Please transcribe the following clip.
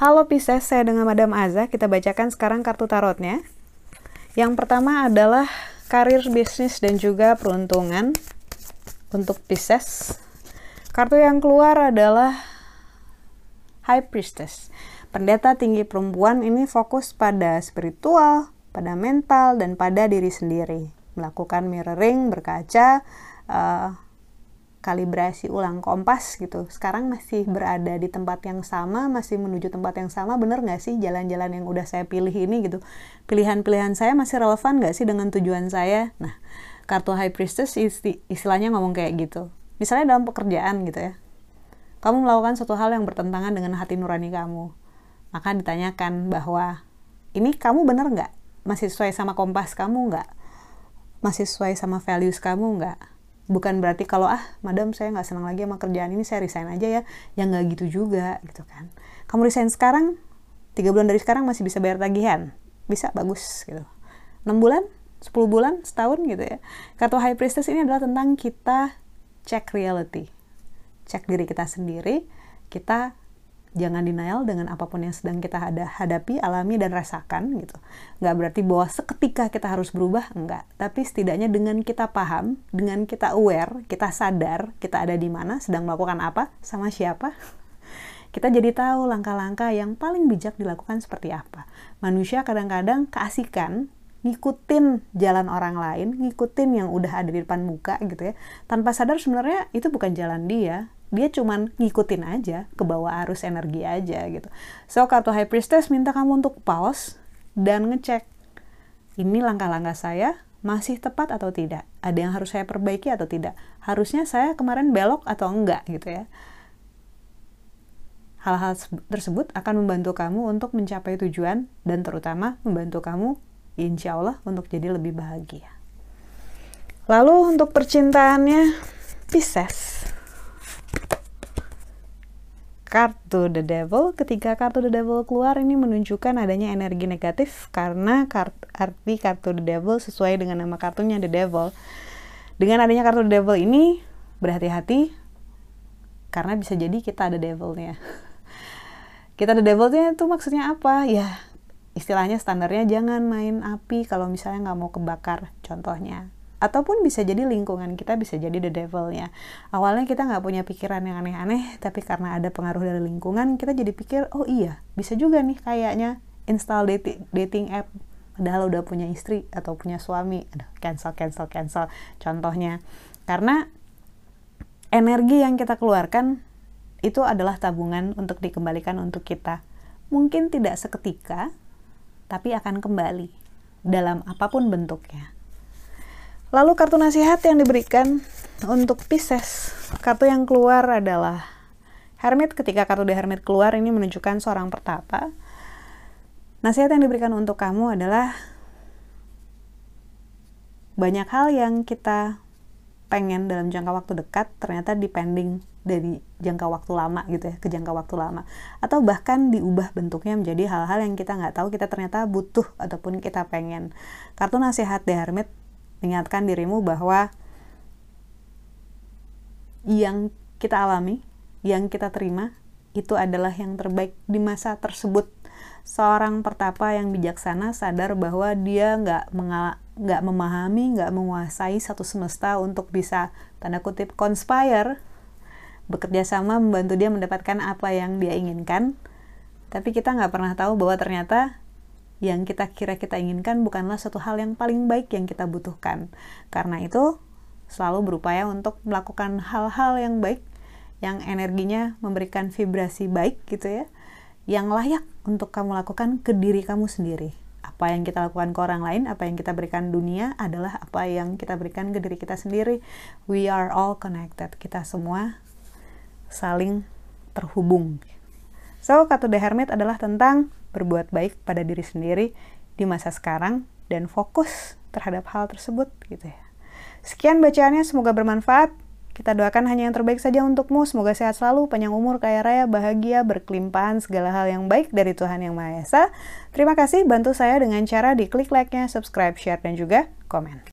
Halo Pisces, saya dengan Madam Aza. Kita bacakan sekarang kartu tarotnya. Yang pertama adalah karir, bisnis, dan juga peruntungan untuk Pisces. Kartu yang keluar adalah High Priestess. Pendeta tinggi perempuan ini fokus pada spiritual, pada mental, dan pada diri sendiri. Melakukan mirroring, berkaca, uh, kalibrasi ulang kompas gitu. Sekarang masih berada di tempat yang sama masih menuju tempat yang sama bener nggak sih jalan-jalan yang udah saya pilih ini gitu? Pilihan-pilihan saya masih relevan nggak sih dengan tujuan saya? Nah kartu high priestess isti istilahnya ngomong kayak gitu. Misalnya dalam pekerjaan gitu ya. Kamu melakukan suatu hal yang bertentangan dengan hati nurani kamu. Maka ditanyakan bahwa ini kamu bener nggak? Masih sesuai sama kompas kamu nggak masih sesuai sama values kamu nggak? Bukan berarti kalau ah madam saya nggak senang lagi sama kerjaan ini saya resign aja ya. Yang nggak gitu juga gitu kan. Kamu resign sekarang tiga bulan dari sekarang masih bisa bayar tagihan? Bisa bagus gitu. Enam bulan 10 bulan setahun gitu ya. Kartu high priestess ini adalah tentang kita cek reality. Cek diri kita sendiri kita jangan denial dengan apa pun yang sedang kita ada hadapi, alami dan rasakan gitu. Nggak berarti bahwa seketika kita harus berubah, enggak. Tapi setidaknya dengan kita paham, dengan kita aware, kita sadar kita ada di mana, sedang melakukan apa, sama siapa, kita jadi tahu langkah-langkah yang paling bijak dilakukan seperti apa. Manusia kadang-kadang keasikan ngikutin jalan orang lain, ngikutin yang udah ada di depan muka gitu ya. Tanpa sadar sebenarnya itu bukan jalan dia, dia cuman ngikutin aja ke bawah arus energi aja gitu. So kartu high priestess minta kamu untuk pause dan ngecek ini langkah-langkah saya masih tepat atau tidak? Ada yang harus saya perbaiki atau tidak? Harusnya saya kemarin belok atau enggak gitu ya. Hal-hal tersebut akan membantu kamu untuk mencapai tujuan dan terutama membantu kamu insya Allah untuk jadi lebih bahagia. Lalu untuk percintaannya Pisces kartu The Devil. Ketika kartu The Devil keluar ini menunjukkan adanya energi negatif karena kart arti kartu The Devil sesuai dengan nama kartunya The Devil. Dengan adanya kartu The Devil ini berhati-hati karena bisa jadi kita ada devilnya. kita ada devilnya itu maksudnya apa? Ya istilahnya standarnya jangan main api kalau misalnya nggak mau kebakar contohnya ataupun bisa jadi lingkungan kita bisa jadi the devilnya. Awalnya kita nggak punya pikiran yang aneh-aneh tapi karena ada pengaruh dari lingkungan kita jadi pikir oh iya bisa juga nih kayaknya install dating, dating app. Padahal udah punya istri atau punya suami. Ada cancel cancel cancel. Contohnya karena energi yang kita keluarkan itu adalah tabungan untuk dikembalikan untuk kita. Mungkin tidak seketika tapi akan kembali dalam apa pun bentuknya Lalu kartu nasihat yang diberikan untuk Pisces. Kartu yang keluar adalah Hermit. Ketika kartu The Hermit keluar ini menunjukkan seorang pertapa. Nasihat yang diberikan untuk kamu adalah banyak hal yang kita pengen dalam jangka waktu dekat ternyata depending dari jangka waktu lama gitu ya ke jangka waktu lama atau bahkan diubah bentuknya menjadi hal-hal yang kita nggak tahu kita ternyata butuh ataupun kita pengen kartu nasihat The Hermit Ingatkan dirimu bahwa yang kita alami, yang kita terima, itu adalah yang terbaik di masa tersebut. Seorang pertapa yang bijaksana sadar bahwa dia nggak nggak memahami, nggak menguasai satu semesta untuk bisa tanda kutip conspire, bekerja sama membantu dia mendapatkan apa yang dia inginkan. Tapi kita nggak pernah tahu bahwa ternyata yang kita kira kita inginkan bukanlah suatu hal yang paling baik yang kita butuhkan. Karena itu, selalu berupaya untuk melakukan hal-hal yang baik, yang energinya memberikan vibrasi baik gitu ya, yang layak untuk kamu lakukan ke diri kamu sendiri. Apa yang kita lakukan ke orang lain, apa yang kita berikan dunia adalah apa yang kita berikan ke diri kita sendiri. We are all connected. Kita semua saling terhubung. So, kata The Hermit adalah tentang berbuat baik pada diri sendiri di masa sekarang dan fokus terhadap hal tersebut gitu ya. Sekian bacaannya, semoga bermanfaat. Kita doakan hanya yang terbaik saja untukmu. Semoga sehat selalu, panjang umur, kaya raya, bahagia, berkelimpahan, segala hal yang baik dari Tuhan Yang Maha Esa. Terima kasih bantu saya dengan cara di klik like-nya, subscribe, share, dan juga komen.